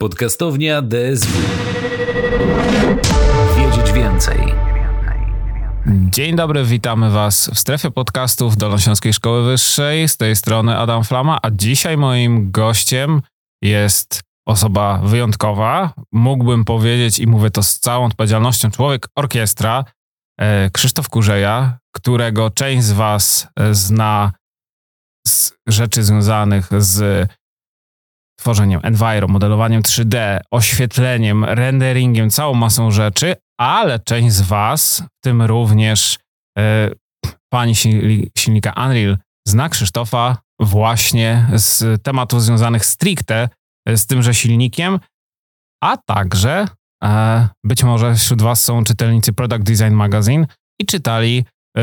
Podcastownia DSW. Wiedzieć więcej. Dzień dobry, witamy Was w strefie podcastów Dolnośląskiej Szkoły Wyższej. Z tej strony Adam Flama, a dzisiaj moim gościem jest osoba wyjątkowa. Mógłbym powiedzieć, i mówię to z całą odpowiedzialnością, człowiek orkiestra, e, Krzysztof Kurzeja, którego część z Was e, zna z rzeczy związanych z tworzeniem enviro, modelowaniem 3D, oświetleniem, renderingiem, całą masą rzeczy, ale część z Was, w tym również e, pani silnika Unreal, zna Krzysztofa właśnie z tematów związanych stricte z tymże silnikiem, a także e, być może wśród Was są czytelnicy Product Design Magazine i czytali e,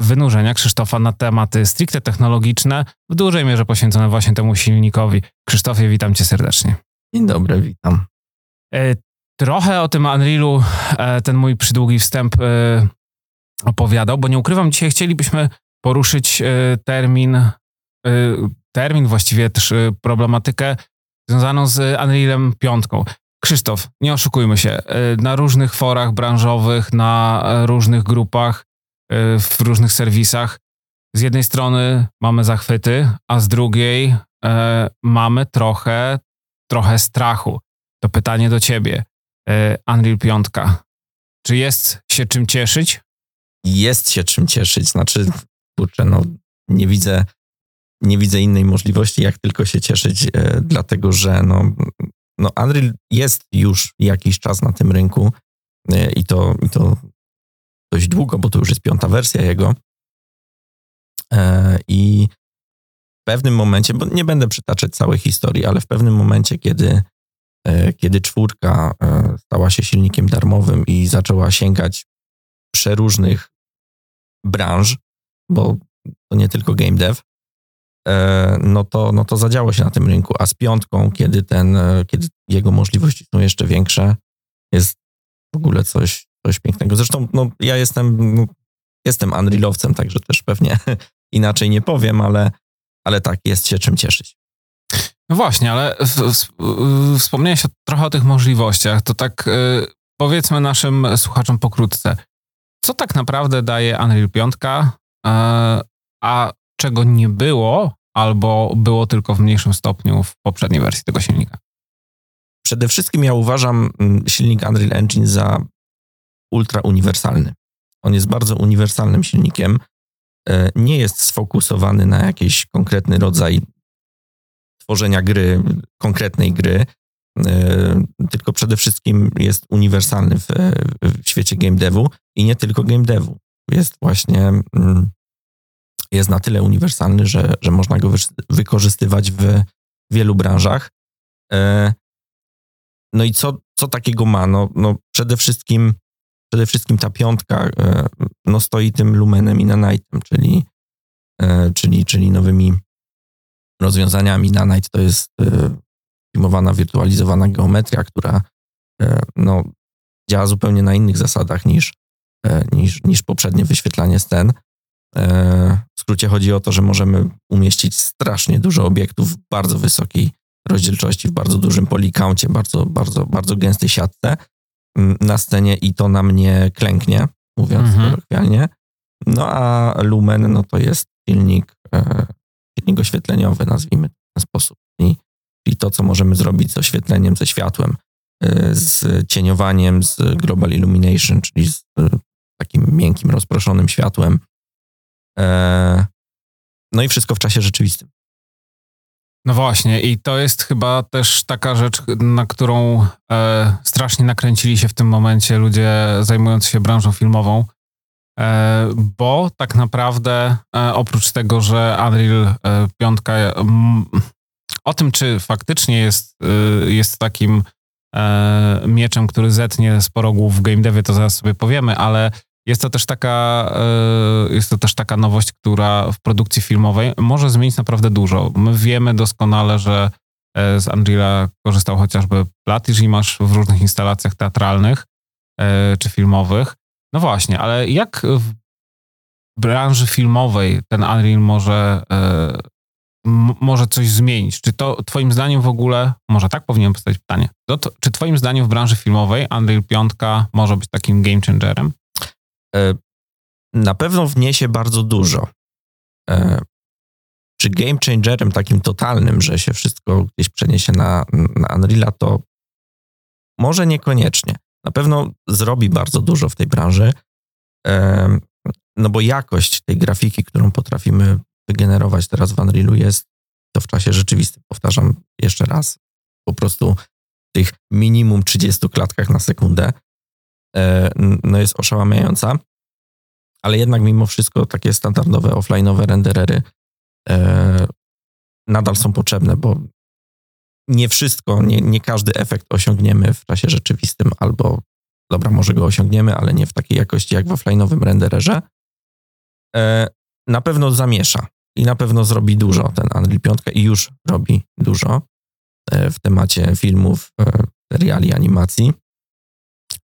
wynurzenia Krzysztofa na tematy stricte technologiczne, w dużej mierze poświęcone właśnie temu silnikowi. Krzysztofie, witam cię serdecznie. Dzień dobry, witam. E, trochę o tym Unrealu e, ten mój przydługi wstęp e, opowiadał, bo nie ukrywam, dzisiaj chcielibyśmy poruszyć termin, termin właściwie też problematykę związaną z Unrealem piątką. Krzysztof, nie oszukujmy się, na różnych forach branżowych, na różnych grupach w różnych serwisach. Z jednej strony mamy zachwyty, a z drugiej e, mamy trochę, trochę strachu. To pytanie do ciebie. Unreal 5. Czy jest się czym cieszyć? Jest się czym cieszyć. Znaczy, kurczę, no nie widzę, nie widzę innej możliwości, jak tylko się cieszyć, dlatego że no, no Unreal jest już jakiś czas na tym rynku i to, i to dość długo, bo to już jest piąta wersja jego. E, I w pewnym momencie, bo nie będę przytaczać całej historii, ale w pewnym momencie, kiedy, e, kiedy czwórka e, stała się silnikiem darmowym i zaczęła sięgać przeróżnych branż, bo to nie tylko game dev, no to, no to zadziało się na tym rynku. A z piątką, kiedy, ten, kiedy jego możliwości są jeszcze większe, jest w ogóle coś, coś pięknego. Zresztą no, ja jestem, jestem Unrealowcem, także też pewnie inaczej nie powiem, ale, ale tak, jest się czym cieszyć. No właśnie, ale wspomniałeś trochę o tych możliwościach, to tak y, powiedzmy naszym słuchaczom pokrótce. Co tak naprawdę daje Unreal 5, y, a czego nie było, albo było tylko w mniejszym stopniu w poprzedniej wersji tego silnika? Przede wszystkim ja uważam mm, silnik Unreal Engine za ultra uniwersalny. On jest bardzo uniwersalnym silnikiem. E, nie jest sfokusowany na jakiś konkretny rodzaj tworzenia gry, konkretnej gry, e, tylko przede wszystkim jest uniwersalny w, w świecie game devu i nie tylko game devu. Jest właśnie mm, jest na tyle uniwersalny, że, że można go wykorzystywać w wielu branżach. E, no i co, co takiego ma? No, no przede wszystkim przede wszystkim ta piątka e, no, stoi tym lumenem i nanite'em, czyli, e, czyli, czyli nowymi rozwiązaniami. Nanite to jest e, filmowana, wirtualizowana geometria, która no, działa zupełnie na innych zasadach niż, niż, niż poprzednie wyświetlanie scen. W skrócie chodzi o to, że możemy umieścić strasznie dużo obiektów w bardzo wysokiej rozdzielczości, w bardzo dużym polikauncie, bardzo, bardzo, bardzo gęstej siatce na scenie i to na mnie klęknie, mówiąc mhm. kolokwialnie. No a Lumen, no to jest silnik, e, silnik oświetleniowy, nazwijmy w ten sposób. I, I to, co możemy zrobić z oświetleniem, ze światłem, e, z cieniowaniem, z Global Illumination, czyli z e, takim miękkim, rozproszonym światłem. E, no i wszystko w czasie rzeczywistym. No właśnie, i to jest chyba też taka rzecz, na którą e, strasznie nakręcili się w tym momencie ludzie zajmujący się branżą filmową, e, bo tak naprawdę e, oprócz tego, że Unreal 5 e, o tym, czy faktycznie jest, e, jest takim e, mieczem, który zetnie sporo głów w game devie, to zaraz sobie powiemy, ale jest to też taka, e, jest to też taka nowość, która w produkcji filmowej może zmienić naprawdę dużo. My wiemy doskonale, że e, z Unreala korzystał chociażby Platisz i masz w różnych instalacjach teatralnych e, czy filmowych. No właśnie, ale jak w branży filmowej ten Unreal może, może coś zmienić? Czy to twoim zdaniem w ogóle, może tak powinienem postawić pytanie, to, czy twoim zdaniem w branży filmowej Unreal 5 może być takim game changerem? E, na pewno wniesie bardzo dużo. E, czy game changerem takim totalnym, że się wszystko gdzieś przeniesie na, na Unreala, to może niekoniecznie. Na pewno zrobi bardzo dużo w tej branży, no bo jakość tej grafiki, którą potrafimy wygenerować teraz w Unrealu jest to w czasie rzeczywistym. Powtarzam jeszcze raz, po prostu tych minimum 30 klatkach na sekundę e, no jest oszałamiająca, ale jednak mimo wszystko takie standardowe offline'owe renderery e, nadal są potrzebne, bo nie wszystko, nie, nie każdy efekt osiągniemy w czasie rzeczywistym, albo dobra, może go osiągniemy, ale nie w takiej jakości jak w offline'owym rendererze. E, na pewno zamiesza i na pewno zrobi dużo ten Unreal 5 i już robi dużo e, w temacie filmów, e, seriali, animacji.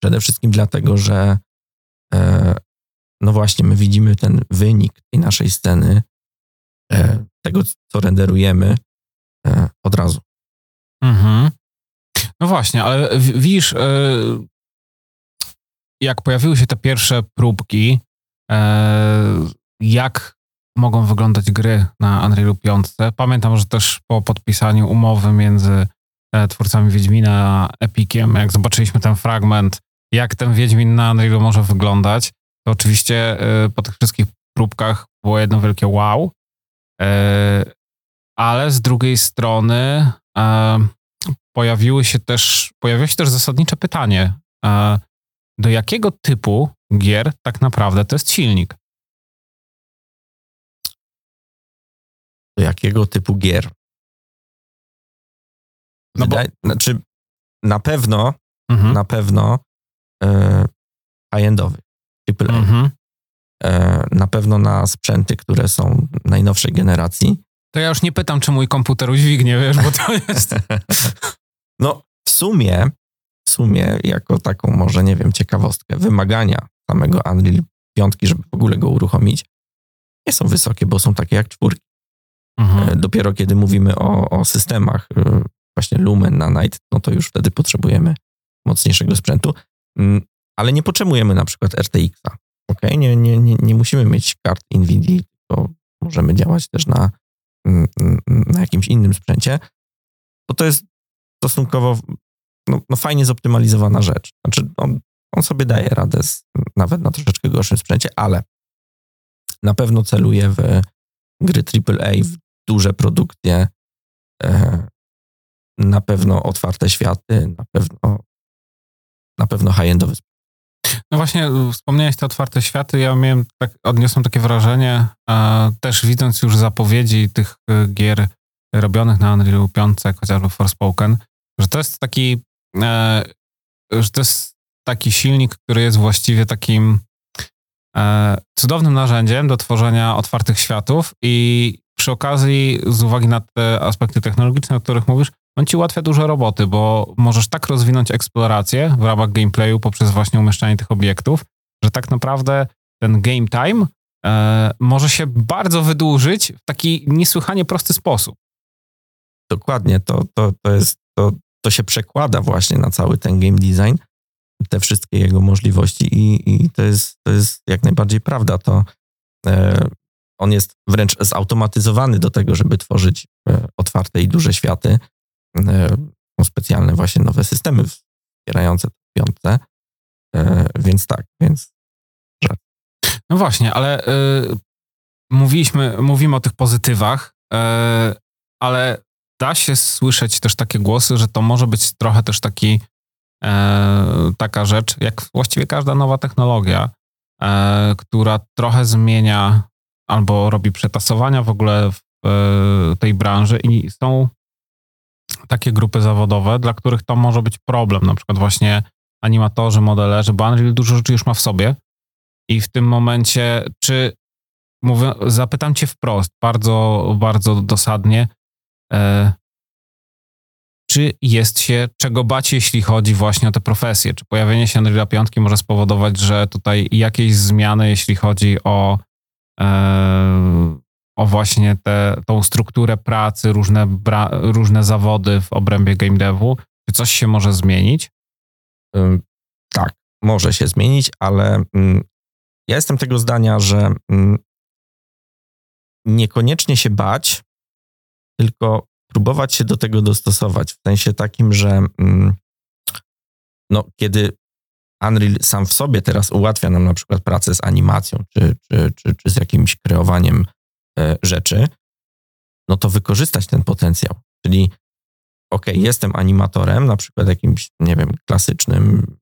Przede wszystkim dlatego, że no właśnie, my widzimy ten wynik tej naszej sceny, tego, co renderujemy od razu. Mhm. No właśnie, ale widzisz, jak pojawiły się te pierwsze próbki, jak mogą wyglądać gry na Unrealu 5. Pamiętam, że też po podpisaniu umowy między e, twórcami Wiedźmina a Epiciem, jak zobaczyliśmy ten fragment, jak ten Wiedźmin na Unrealu może wyglądać, to oczywiście e, po tych wszystkich próbkach było jedno wielkie wow. E, ale z drugiej strony pojawiły się też, pojawiło się też zasadnicze pytanie, do jakiego typu gier tak naprawdę to jest silnik? do jakiego typu gier. No bo... Znaczy, na pewno, mhm. na pewno e, high-endowy, AAA. Mhm. E, na pewno na sprzęty, które są najnowszej generacji. To ja już nie pytam, czy mój komputer udźwignie, wiesz, bo to jest... no, w sumie, w sumie, jako taką może, nie wiem, ciekawostkę, wymagania samego Unreal 5, żeby w ogóle go uruchomić, nie są wysokie, bo są takie jak czwórki. Mhm. E, dopiero kiedy mówimy o, o systemach właśnie Lumen, Nanite, no to już wtedy potrzebujemy mocniejszego sprzętu, ale nie potrzebujemy na przykład RTX-a. Okay? Nie, nie, nie, nie musimy mieć kart NVIDIA, tylko możemy działać też na, mm, mm, na jakimś innym sprzęcie, bo to jest stosunkowo no, no fajnie zoptymalizowana rzecz. Znaczy on, on sobie daje radę z, nawet na troszeczkę gorszym sprzęcie, ale na pewno celuje w gry AAA, w duże produkcje, e, na pewno otwarte światy, na pewno, na pewno high-endowy no właśnie, wspomniałeś te otwarte światy. Ja miałem tak, odniosłem takie wrażenie, też widząc już zapowiedzi tych e, gier robionych na Unreal 5, jak chociażby Forspoken, że to jest taki, e, że to jest taki silnik, który jest właściwie takim cudownym narzędziem do tworzenia otwartych światów i przy okazji, z uwagi na te aspekty technologiczne, o których mówisz, on ci ułatwia dużo roboty, bo możesz tak rozwinąć eksplorację w ramach gameplayu poprzez właśnie umieszczanie tych obiektów, że tak naprawdę ten game time e, może się bardzo wydłużyć w taki niesłychanie prosty sposób. Dokładnie, to, to, to, jest, to, to się przekłada właśnie na cały ten game design, te wszystkie jego możliwości i, i to, jest, to jest jak najbardziej prawda. To e, on jest wręcz zautomatyzowany do tego, żeby tworzyć e, otwarte i duże światy. E, są specjalne właśnie nowe systemy wspierające piątce. Więc tak, więc. No właśnie, ale y, mówiliśmy, mówimy o tych pozytywach, y, ale da się słyszeć też takie głosy, że to może być trochę też taki y, taka rzecz, jak właściwie każda nowa technologia, która trochę zmienia albo robi przetasowania w ogóle w e, tej branży i są takie grupy zawodowe, dla których to może być problem, na przykład właśnie animatorzy, modelerzy, bo Unreal dużo rzeczy już ma w sobie i w tym momencie, czy mówię, zapytam cię wprost, bardzo, bardzo dosadnie, e, czy jest się czego bać, jeśli chodzi właśnie o te profesje? Czy pojawienie się Unreal 5 może spowodować, że tutaj jakieś zmiany, jeśli chodzi o o właśnie tę tą strukturę pracy, różne, bra, różne zawody w obrębie game devu? Czy coś się może zmienić? Tak, może się zmienić, ale mm, ja jestem tego zdania, że mm, niekoniecznie się bać, tylko próbować się do tego dostosować. W sensie takim, że mm, no, kiedy Unreal sam w sobie teraz ułatwia nam na przykład pracę z animacją czy, czy, czy, czy z jakimś kreowaniem e, rzeczy, no to wykorzystać ten potencjał. Czyli ok, jestem animatorem, na przykład jakimś, nie wiem, klasycznym,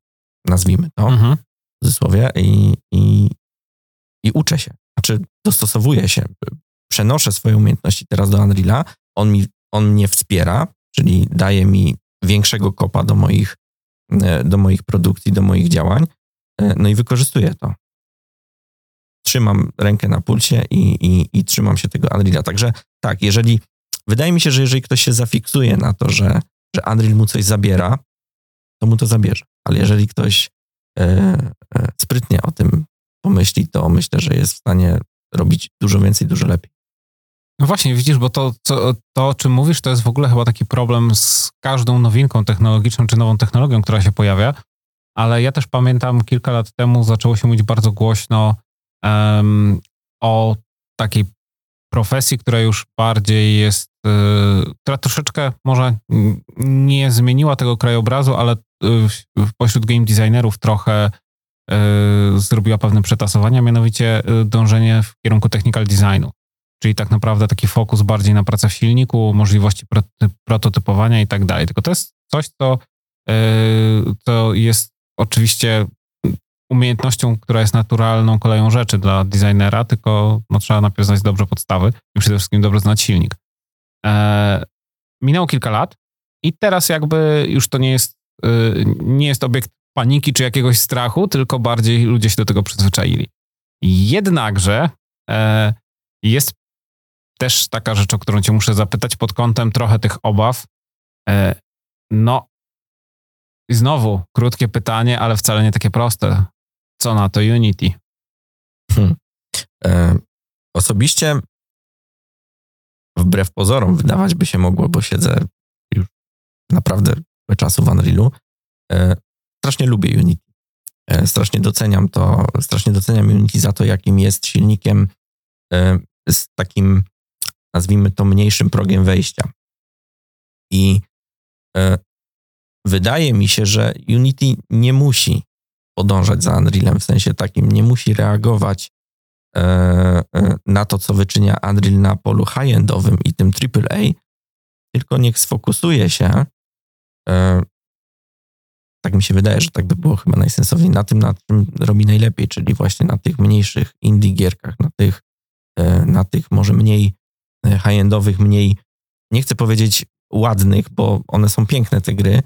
nazwijmy to, mhm. w cudzysłowie, i, i, i uczę się. Znaczy, dostosowuję się, przenoszę swoje umiejętności teraz do Unreala, on, mi, on mnie wspiera, czyli daje mi większego kopa do moich, do moich produkcji, do moich działań, e, no i wykorzystuję to. Trzymam rękę na pulsie i, i, i trzymam się tego Unreala. Także tak, jeżeli Wydaje mi się, że jeżeli ktoś się zafiksuje na to, że, że Unreal mu coś zabiera, to mu to zabierze. Ale jeżeli ktoś e, e, sprytnie o tym pomyśli, to myślę, że jest w stanie robić dużo więcej, dużo lepiej. No właśnie, widzisz, bo to, to, to, o czym mówisz, to jest w ogóle chyba taki problem z każdą nowinką technologiczną czy nową technologią, która się pojawia. Ale ja też pamiętam kilka lat temu zaczęło się mówić bardzo głośno um, o takiej profesji, która już bardziej jest, y, która troszeczkę może nie zmieniła tego krajobrazu, ale y, pośród game designerów trochę y, zrobiła pewne przetasowania, mianowicie dążenie w kierunku technical designu. Czyli tak naprawdę taki fokus bardziej na pracę w silniku, możliwości prototypowania i tak dalej. Tylko to jest coś, co, co jest oczywiście umiejętnością, która jest naturalną koleją rzeczy dla designera, tylko no, trzeba najpierw znać dobrze podstawy i przede wszystkim dobrze znać silnik. E, minęło kilka lat i teraz jakby już to nie jest, y, nie jest obiekt paniki czy jakiegoś strachu, tylko bardziej ludzie się do tego przyzwyczaili. Jednakże e, jest też taka rzecz, o którą cię muszę zapytać pod kątem trochę tych obaw. E, no, i znowu krótkie pytanie, ale wcale nie takie proste. Co na to Unity? Hmm. E, osobiście wbrew pozorom wydawać by się mogło, bo siedzę już naprawdę czasu w Unrealu. E, strasznie lubię Unity. E, strasznie doceniam to, strasznie doceniam Unity za to, jakim jest silnikiem e, z takim, nazwijmy to, mniejszym progiem wejścia. I e, wydaje mi się, że Unity nie musi podążać za Unrealem, w sensie takim nie musi reagować e, e, na to, co wyczynia Unreal na polu high-endowym i tym AAA, tylko niech sfokusuje się, tak mi się wydaje, że tak by było chyba najsensowniej, na tym, na czym robi najlepiej, czyli właśnie na tych mniejszych indie gierkach, na tych, na tych może mniej high-endowych, mniej, nie chcę powiedzieć ładnych, bo one są piękne te gry,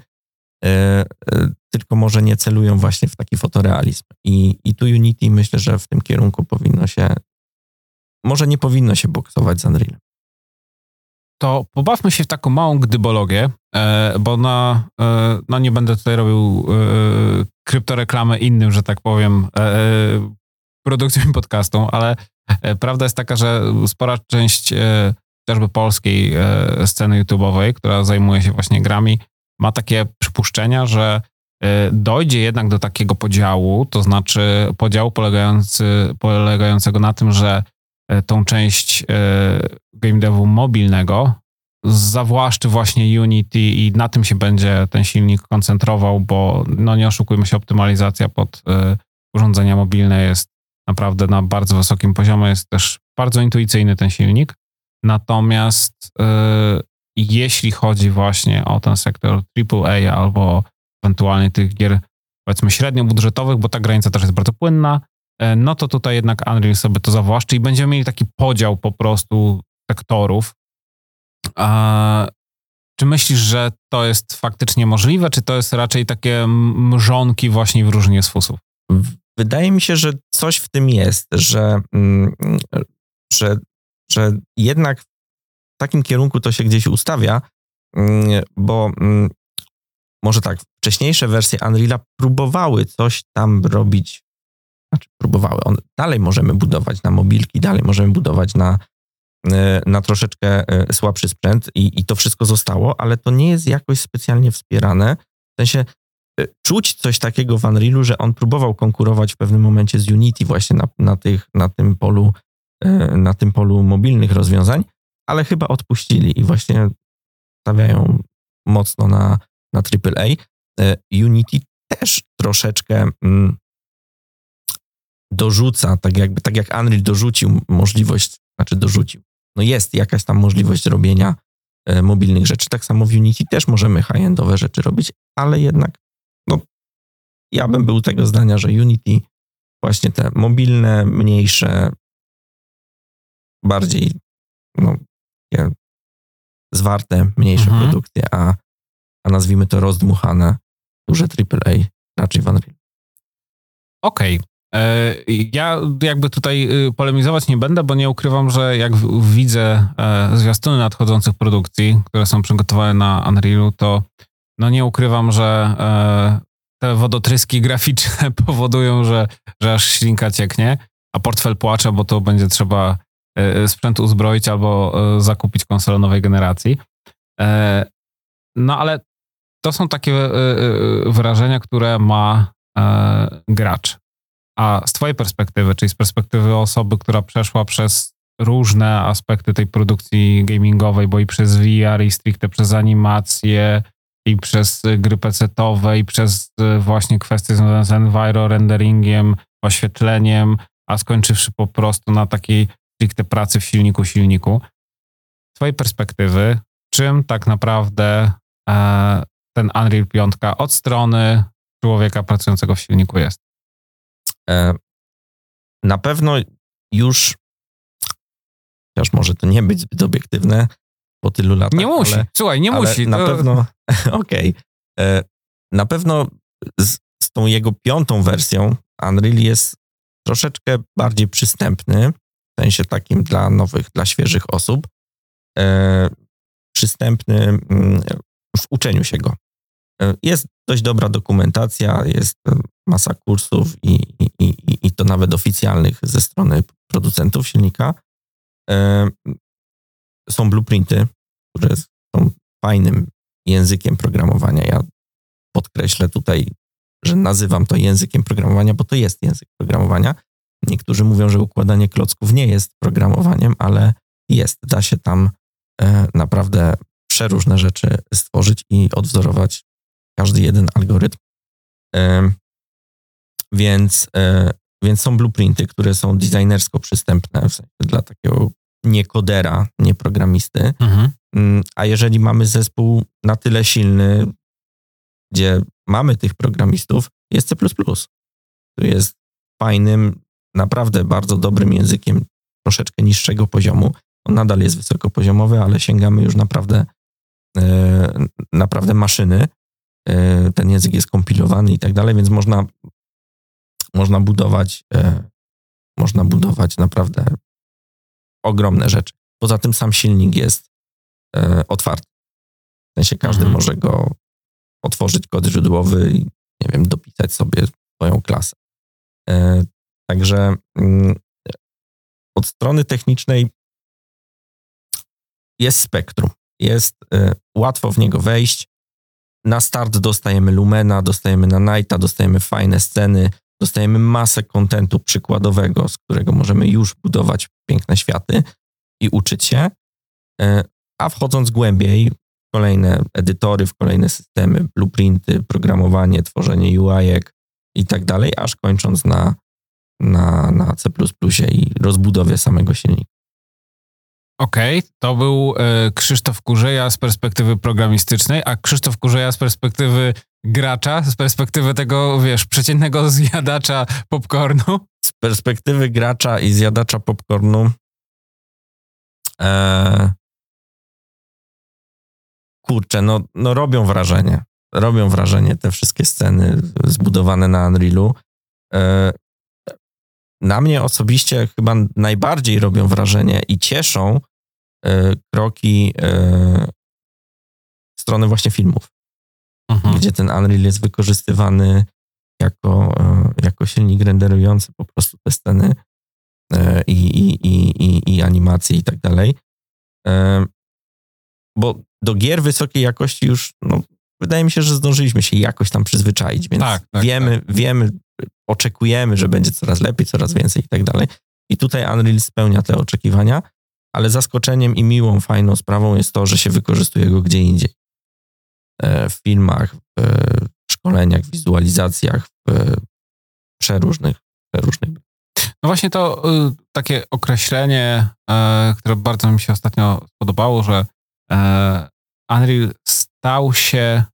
E, e, tylko może nie celują właśnie w taki fotorealizm. I, I tu Unity myślę, że w tym kierunku powinno się, może nie powinno się boksować z Unrealem. To pobawmy się w taką małą gdybologię, e, bo na, no nie będę tutaj robił kryptoreklamy innym, że tak powiem, produkcjom podcastu, ale prawda jest taka, że spora część chociażby polskiej sceny YouTube'owej, która zajmuje się właśnie grami, ma takie przypuszczenia, że dojdzie jednak do takiego podziału, to znaczy podziału polegający, polegającego na tym, że tą część game devu mobilnego zawłaszczy właśnie Unity i na tym się będzie ten silnik koncentrował, bo no nie oszukujmy się, optymalizacja pod urządzenia mobilne jest naprawdę na bardzo wysokim poziomie, jest też bardzo intuicyjny ten silnik. Natomiast jeśli chodzi właśnie o ten sektor AAA albo ewentualnie tych gier powiedzmy średnio budżetowych, bo ta granica też jest bardzo płynna, e, no to tutaj jednak Unreal sobie to zawłaszczy i będziemy mieli taki podział po prostu sektorów. A czy myślisz, że to jest faktycznie możliwe, czy to jest raczej takie mrzonki właśnie wróżenie z fusów? Wydaje mi się, że coś w tym jest, że, mm, że, że jednak takim kierunku to się gdzieś ustawia, mm, bo mm, może tak, wcześniejsze wersje Unreal'a próbowały coś tam robić, znaczy próbowały, on, dalej możemy budować na mobilki, dalej możemy budować na, e, na troszeczkę e, słabszy sprzęt i, i to wszystko zostało, ale to nie jest jakoś specjalnie wspierane. W sensie czuć coś takiego w Unrealu, że on próbował konkurować w pewnym momencie z Unity właśnie na, na, tych, na, tym, polu, na tym polu mobilnych rozwiązań, ale chyba odpuścili i właśnie stawiają mocno na, na AAA. Unity też troszeczkę mm, dorzuca, tak, jakby, tak jak Unreal dorzucił możliwość, znaczy dorzucił, no jest jakaś tam możliwość robienia mobilnych rzeczy. Tak samo w Unity też możemy high-endowe rzeczy robić, ale jednak ja bym był tego zdania, że Unity właśnie te mobilne, mniejsze, bardziej no, zwarte, mniejsze mhm. produkcje, a, a nazwijmy to rozdmuchane, duże AAA raczej w Unreal. Okej, okay. E, ja jakby tutaj y, polemizować nie będę, bo nie ukrywam, że jak widzę e, zwiastuny nadchodzących produkcji, które są przygotowane na Unrealu, to no nie ukrywam, że e, te wodotryski graficzne powodują, że, że aż ślinka cieknie, a portfel płacze, bo to będzie trzeba sprzęt uzbroić albo zakupić konsolę nowej generacji. No ale to są takie wrażenia, które ma gracz. A z Twojej perspektywy, czyli z perspektywy osoby, która przeszła przez różne aspekty tej produkcji gamingowej, bo i przez VR, i stricte przez animację, i przez gry PC-owe, i przez e, właśnie kwestie związane z enviro, renderingiem, oświetleniem, a skończywszy po prostu na takiej stricte pracy w silniku silniku. Z Twojej perspektywy, czym tak naprawdę e, ten Unreal 5 od strony człowieka pracującego w silniku jest? E, na pewno już, chociaż może to nie być zbyt obiektywne po tylu latach. Nie musi, ale, słuchaj, nie musi. Na to... pewno, okej, okay. E, na pewno z, z tą jego piątą wersją Unreal jest troszeczkę bardziej przystępny, w sensie takim dla nowych, dla świeżych osób. E, przystępny mm, w uczeniu się go. Jest dość dobra dokumentacja, jest masa kursów i, i, i, i to nawet oficjalnych ze strony producentów silnika. E, są blueprinty, które są fajnym językiem programowania. Ja podkreślę tutaj, że nazywam to językiem programowania, bo to jest język programowania. Niektórzy mówią, że układanie klocków nie jest programowaniem, ale jest. Da się tam e, naprawdę przeróżne rzeczy stworzyć i odwzorować każdy jeden algorytm. Więc, e, więc są blueprinty, które są designersko przystępne w sensie dla takiego niekodera, nie programisty. Mhm. Mm, a jeżeli mamy zespół na tyle silny, gdzie mamy tych programistów, jest C++. To jest fajnym, naprawdę bardzo dobrym językiem troszeczkę niższego poziomu. On nadal jest wysokopoziomowy, ale sięgamy już naprawdę, e, naprawdę maszyny. E, ten język jest kompilowany i tak dalej, więc można można budować, e, można budować naprawdę ogromne rzeczy. Poza tym sam silnik jest e, otwarty. W sensie każdy mhm. może go otworzyć kod źródłowy i nie wiem, dopisać sobie swoją klasę. E, także mm, od strony technicznej jest spektrum. Jest łatwo w niego wejść. Na start dostajemy Lumena, dostajemy na Nighta, dostajemy fajne sceny, dostajemy masę kontentu przykładowego, z którego możemy już budować piękne światy i uczyć się, e, a wchodząc głębiej, kolejne edytory, w kolejne systemy, blueprinty, programowanie, tworzenie UI-ek i tak dalej, aż kończąc na, na, na C++ i rozbudowie samego silnika. Okej, okay, to był e, Krzysztof Kurzeja z perspektywy programistycznej, a Krzysztof Kurzeja z perspektywy gracza, z perspektywy tego, wiesz, przeciętnego zjadacza popcornu? Z perspektywy gracza i zjadacza popcornu e, kurczę, no, no robią wrażenie. Robią wrażenie te wszystkie sceny zbudowane na Unrealu. E, na mnie osobiście chyba najbardziej robią wrażenie i cieszą e, kroki e, w stronę właśnie filmów, mhm. gdzie ten Unreal jest wykorzystywany jako, e, jako silnik renderujący po prostu te sceny e, i, i, i, i, i animacje i tak dalej. E, bo do gier wysokiej jakości już, no, wydaje mi się, że zdążyliśmy się jakoś tam przyzwyczaić, więc Tak, tak, wiemy, wiemy, oczekujemy, że będzie coraz lepiej, coraz więcej i tak dalej. I tutaj Unreal spełnia te oczekiwania, ale zaskoczeniem i miłą, fajną sprawą jest to, że się wykorzystuje go gdzie indziej. E, W filmach, w szkoleniach, w wizualizacjach, w przeróżnych, przeróżnych. No właśnie to y, takie określenie, e, które bardzo mi się ostatnio spodobało, że e, Unreal stał się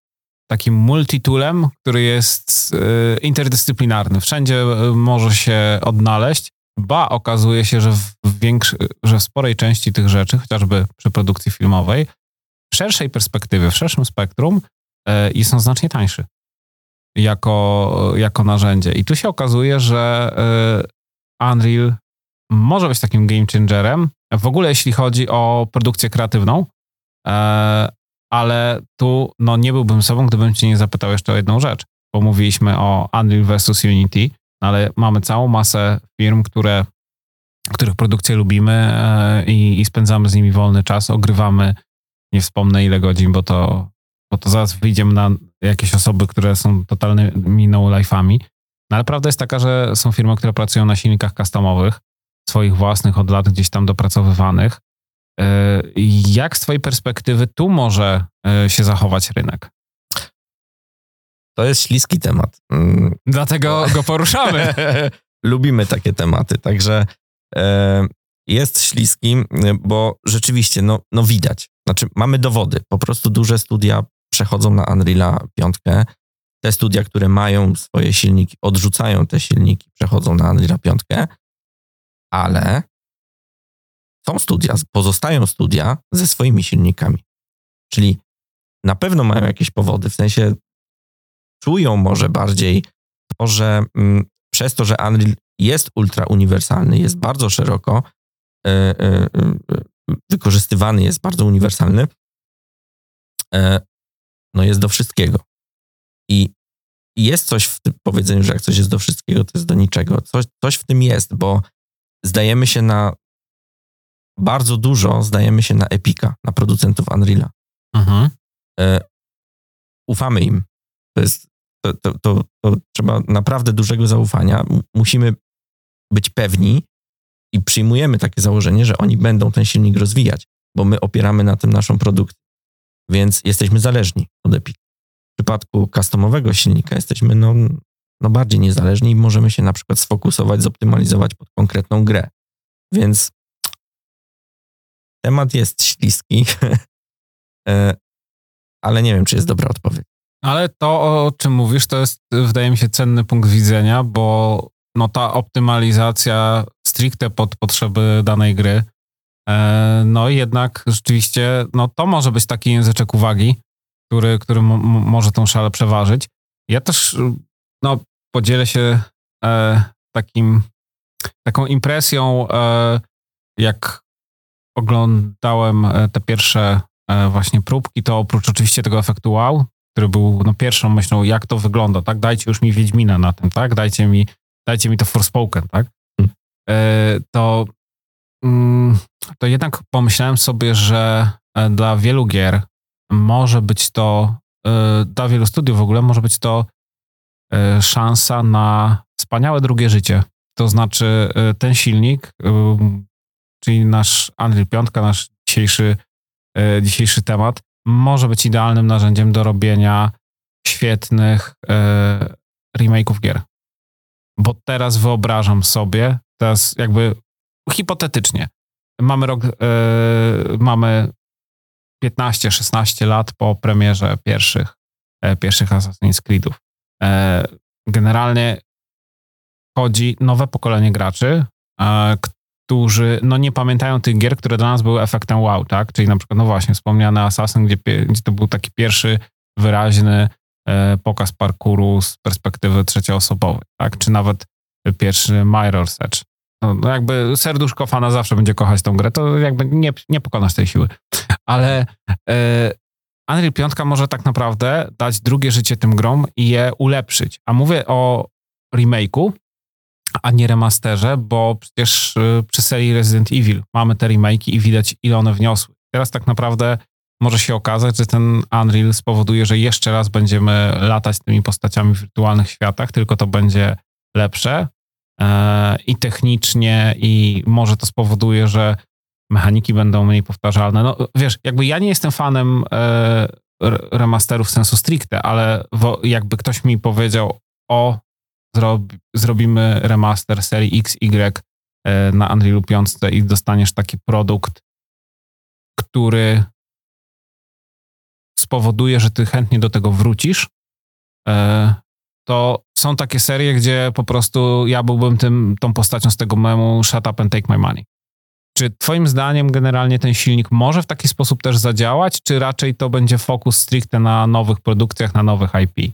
takim multitoolem, który jest e, interdyscyplinarny. Wszędzie e, może się odnaleźć. Ba, okazuje się, że w, większy, że w sporej części tych rzeczy, chociażby przy produkcji filmowej, szerszej perspektywie, w szerszym spektrum, e, i są znacznie tańszy jako, jako narzędzie. I tu się okazuje, że e, Unreal może być takim game changerem, w ogóle jeśli chodzi o produkcję kreatywną, e, ale tu no, nie byłbym sobą, gdybym cię nie zapytał jeszcze o jedną rzecz, bo mówiliśmy o Unreal versus Unity, no, ale mamy całą masę firm, które, których produkcję lubimy i, i spędzamy z nimi wolny czas, ogrywamy, nie wspomnę ile godzin, bo to, bo to zaraz wyjdziemy na jakieś osoby, które są totalnymi no-life'ami. No ale prawda jest taka, że są firmy, które pracują na silnikach customowych, swoich własnych, od lat gdzieś tam dopracowywanych. E, Jak z twojej perspektywy tu może e, się zachować rynek? To jest śliski temat. Mm, Dlatego go poruszamy. Lubimy takie tematy, także e, jest śliski, bo rzeczywiście, no, no widać. Znaczy, mamy dowody. Po prostu duże studia przechodzą na Unreal'a 5. Te studia, które mają swoje silniki, odrzucają te silniki, przechodzą na Unreal'a 5. Ale są studia, pozostają studia ze swoimi silnikami. Czyli na pewno mają jakieś powody, w sensie czują może bardziej to, że mm, przez to, że Unreal jest ultra uniwersalny, jest bardzo szeroko y, y, y, wykorzystywany, jest bardzo uniwersalny, e, no jest do wszystkiego. I jest coś w tym powiedzeniu, że jak coś jest do wszystkiego, to jest do niczego. Coś, coś w tym jest, bo zdajemy się na bardzo dużo, zdajemy się na Epika, na producentów Unreal'a. Mhm. E, ufamy im. To jest, to, to, to, to trzeba naprawdę dużego zaufania. Musimy być pewni i przyjmujemy takie założenie, że oni będą ten silnik rozwijać, bo my opieramy na tym naszą produkcję. Więc jesteśmy zależni od Epika. W przypadku customowego silnika jesteśmy no, no bardziej niezależni i możemy się na przykład sfokusować, zoptymalizować pod konkretną grę. Więc temat jest śliski, E, ale nie wiem, czy jest dobra odpowiedź. Ale to, o czym mówisz, to jest, wydaje mi się, cenny punkt widzenia, bo no, ta optymalizacja stricte pod potrzeby danej gry, e, no jednak rzeczywiście, no to może być taki języczek uwagi, który, który może tą szalę przeważyć. Ja też, no, podzielę się e, takim, taką impresją, e, jak oglądałem e, te pierwsze e, właśnie próbki, to oprócz oczywiście tego efektu wow, który był no, pierwszą myślą, jak to wygląda, tak? Dajcie już mi Wiedźmina na tym, tak? Dajcie mi, dajcie mi to Forspoken, tak? Hmm. E, to, mm, to jednak pomyślałem sobie, że e, dla wielu gier może być to, e, dla wielu studiów w ogóle może być to szansa na wspaniałe drugie życie. To znaczy ten silnik, czyli nasz Unreal 5, nasz dzisiejszy, dzisiejszy temat, może być idealnym narzędziem do robienia świetnych remake'ów gier. Bo teraz wyobrażam sobie, teraz jakby hipotetycznie, mamy rok, e, mamy 15-16 lat po premierze pierwszych, e, pierwszych Assassin's Creedów. E, generalnie chodzi nowe pokolenie graczy, e, którzy no nie pamiętają tych gier, które dla nas były efektem wow, tak? Czyli na przykład, no właśnie, wspomniany Assassin, gdzie, gdzie to był taki pierwszy wyraźny pokaz parkouru z perspektywy trzecioosobowej, tak? Czy nawet pierwszy Mirror's Edge. No, no jakby serduszko fana zawsze będzie kochać tą grę, to jakby nie, nie pokonasz tej siły. Ale e, Unreal 5 może tak naprawdę dać drugie życie tym grom i je ulepszyć. A mówię o remake'u, a nie remasterze, bo przecież y, przy serii Resident Evil mamy te remake'i i widać, ile one wniosły. Teraz tak naprawdę może się okazać, że ten Unreal spowoduje, że jeszcze raz będziemy latać tymi postaciami w wirtualnych światach, tylko to będzie lepsze e, i technicznie, i może to spowoduje, że mechaniki będą mniej powtarzalne. No wiesz, jakby ja nie jestem fanem e, remasterów sensu stricte, ale jakby ktoś mi powiedział, o, zrob, zrobimy remaster serii XY e, na Unreal 5 i dostaniesz taki produkt, który spowoduje, że ty chętnie do tego wrócisz, e, to są takie serie, gdzie po prostu ja byłbym tym, tą postacią z tego memu shut up and take my money. Czy twoim zdaniem generalnie ten silnik może w taki sposób też zadziałać, czy raczej to będzie fokus stricte na nowych produkcjach, na nowych IP?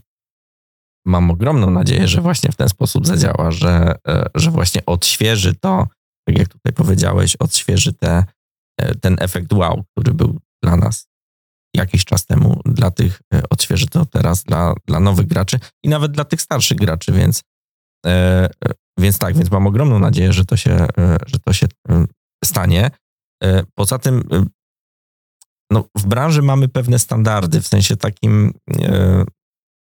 Mam ogromną nadzieję, że właśnie w ten sposób zadziała, że, e, że właśnie odświeży to, tak jak tutaj powiedziałeś, odświeży te, e, ten efekt wow, który był dla nas jakiś czas temu, dla tych, e, odświeży to teraz dla, dla nowych graczy i nawet dla tych starszych graczy, więc, więc tak, więc mam ogromną nadzieję, że to się, że to się stanie. E, poza tym e, no, w branży mamy pewne standardy, w sensie takim e,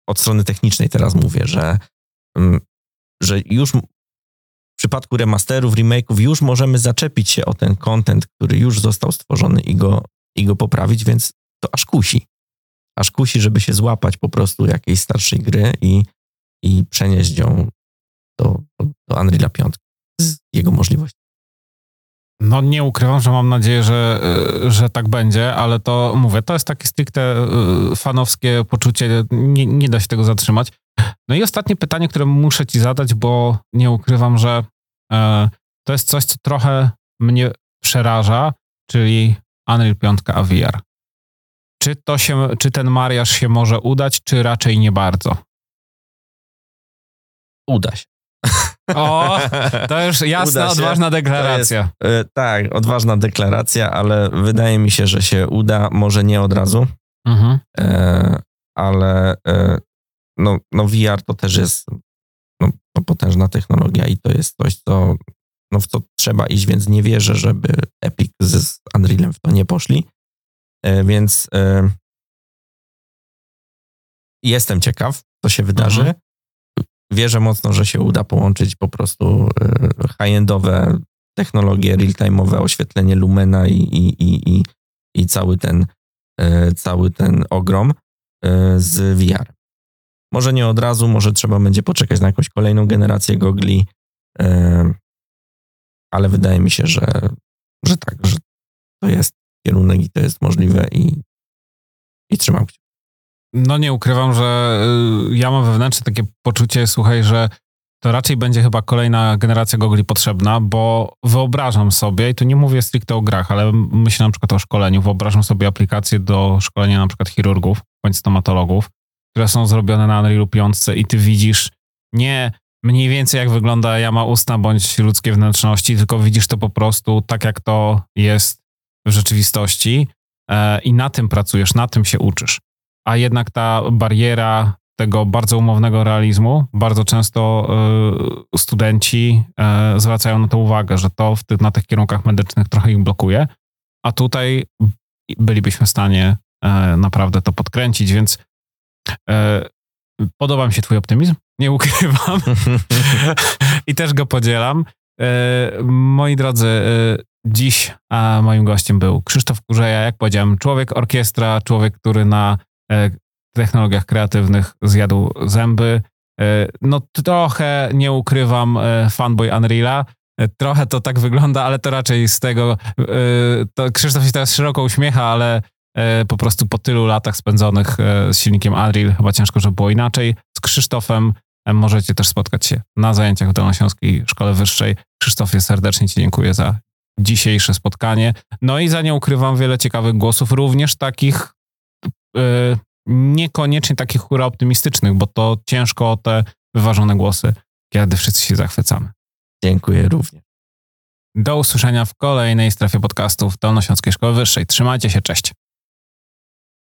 od strony technicznej teraz mówię, że, mm, że już w przypadku remasterów, remake'ów już możemy zaczepić się o ten content, który już został stworzony i go, i go poprawić, więc to aż kusi. Aż kusi, żeby się złapać po prostu jakiejś starszej gry i, i przenieść ją do, do, Unreal'a 5 z jego możliwości. No nie ukrywam, że mam nadzieję, że, e, że tak będzie, ale to mówię, to jest takie stricte e, fanowskie poczucie, nie, nie da się tego zatrzymać. No i ostatnie pytanie, które muszę ci zadać, bo nie ukrywam, że e, to jest coś, co trochę mnie przeraża, czyli Unreal 5 a VR. Czy, to się, czy ten mariaż się może udać, czy raczej nie bardzo? Uda się. O, to już jasna, odważna deklaracja. Jest, tak, odważna deklaracja, ale wydaje mi się, że się uda. Może nie od razu, mhm. e, ale e, no, no VR to też jest no, no, potężna technologia i to jest coś, co, no, w co trzeba iść, więc nie wierzę, żeby Epic z Unrealem w to nie poszli. E, więc e, jestem ciekaw, co się wydarzy. Mhm wierzę mocno, że się uda połączyć po prostu e, high-endowe technologie, real-time'owe, oświetlenie Lumena i, i, i, i, i cały, ten, cały ten ogrom z VR. Może nie od razu, może trzeba będzie poczekać na jakąś kolejną generację gogli, ale wydaje mi się, że, że tak, że to jest kierunek i to jest możliwe i, i trzymam kciuki. No nie ukrywam, że y, ja mam wewnętrzne takie poczucie, słuchaj, że to raczej będzie chyba kolejna generacja gogli potrzebna, bo wyobrażam sobie, i tu nie mówię stricte o grach, ale myślę na przykład o szkoleniu, wyobrażam sobie aplikacje do szkolenia na przykład chirurgów bądź stomatologów, które są zrobione na Unreal 5 i ty widzisz nie mniej więcej jak wygląda jama ustna bądź ludzkie wnętrzności, tylko widzisz to po prostu tak, jak to jest w rzeczywistości e, i na tym pracujesz, na tym się uczysz a jednak ta bariera tego bardzo umownego realizmu, bardzo często y, studenci y, zwracają na to uwagę, że to ty, na tych kierunkach medycznych trochę ich blokuje, a tutaj bylibyśmy w stanie y, naprawdę to podkręcić, więc podoba mi się twój optymizm, nie ukrywam i też go podzielam. Moi drodzy, dziś moim gościem był Krzysztof Kurzeja, jak powiedziałem, człowiek orkiestra, człowiek, który na E, technologiach kreatywnych zjadł zęby. E, no trochę, nie ukrywam, e, fanboy Unreala. Trochę to tak wygląda, ale to raczej z tego... To Krzysztof się teraz szeroko uśmiecha, ale po prostu po tylu latach spędzonych z silnikiem Unreal chyba ciężko, żeby było inaczej. Z Krzysztofem możecie też spotkać się na zajęciach w Dolnośląskiej Szkole Wyższej. Krzysztofie, serdecznie Ci dziękuję za dzisiejsze spotkanie. No i za nie ukrywam wiele ciekawych głosów, również takich Y, niekoniecznie takich hura optymistycznych, bo to ciężko o te wyważone głosy, kiedy wszyscy się zachwycamy. Dziękuję również. Do usłyszenia w kolejnej strefie podcastów Dolnośląskiej Szkoły Wyższej. Trzymajcie się, cześć.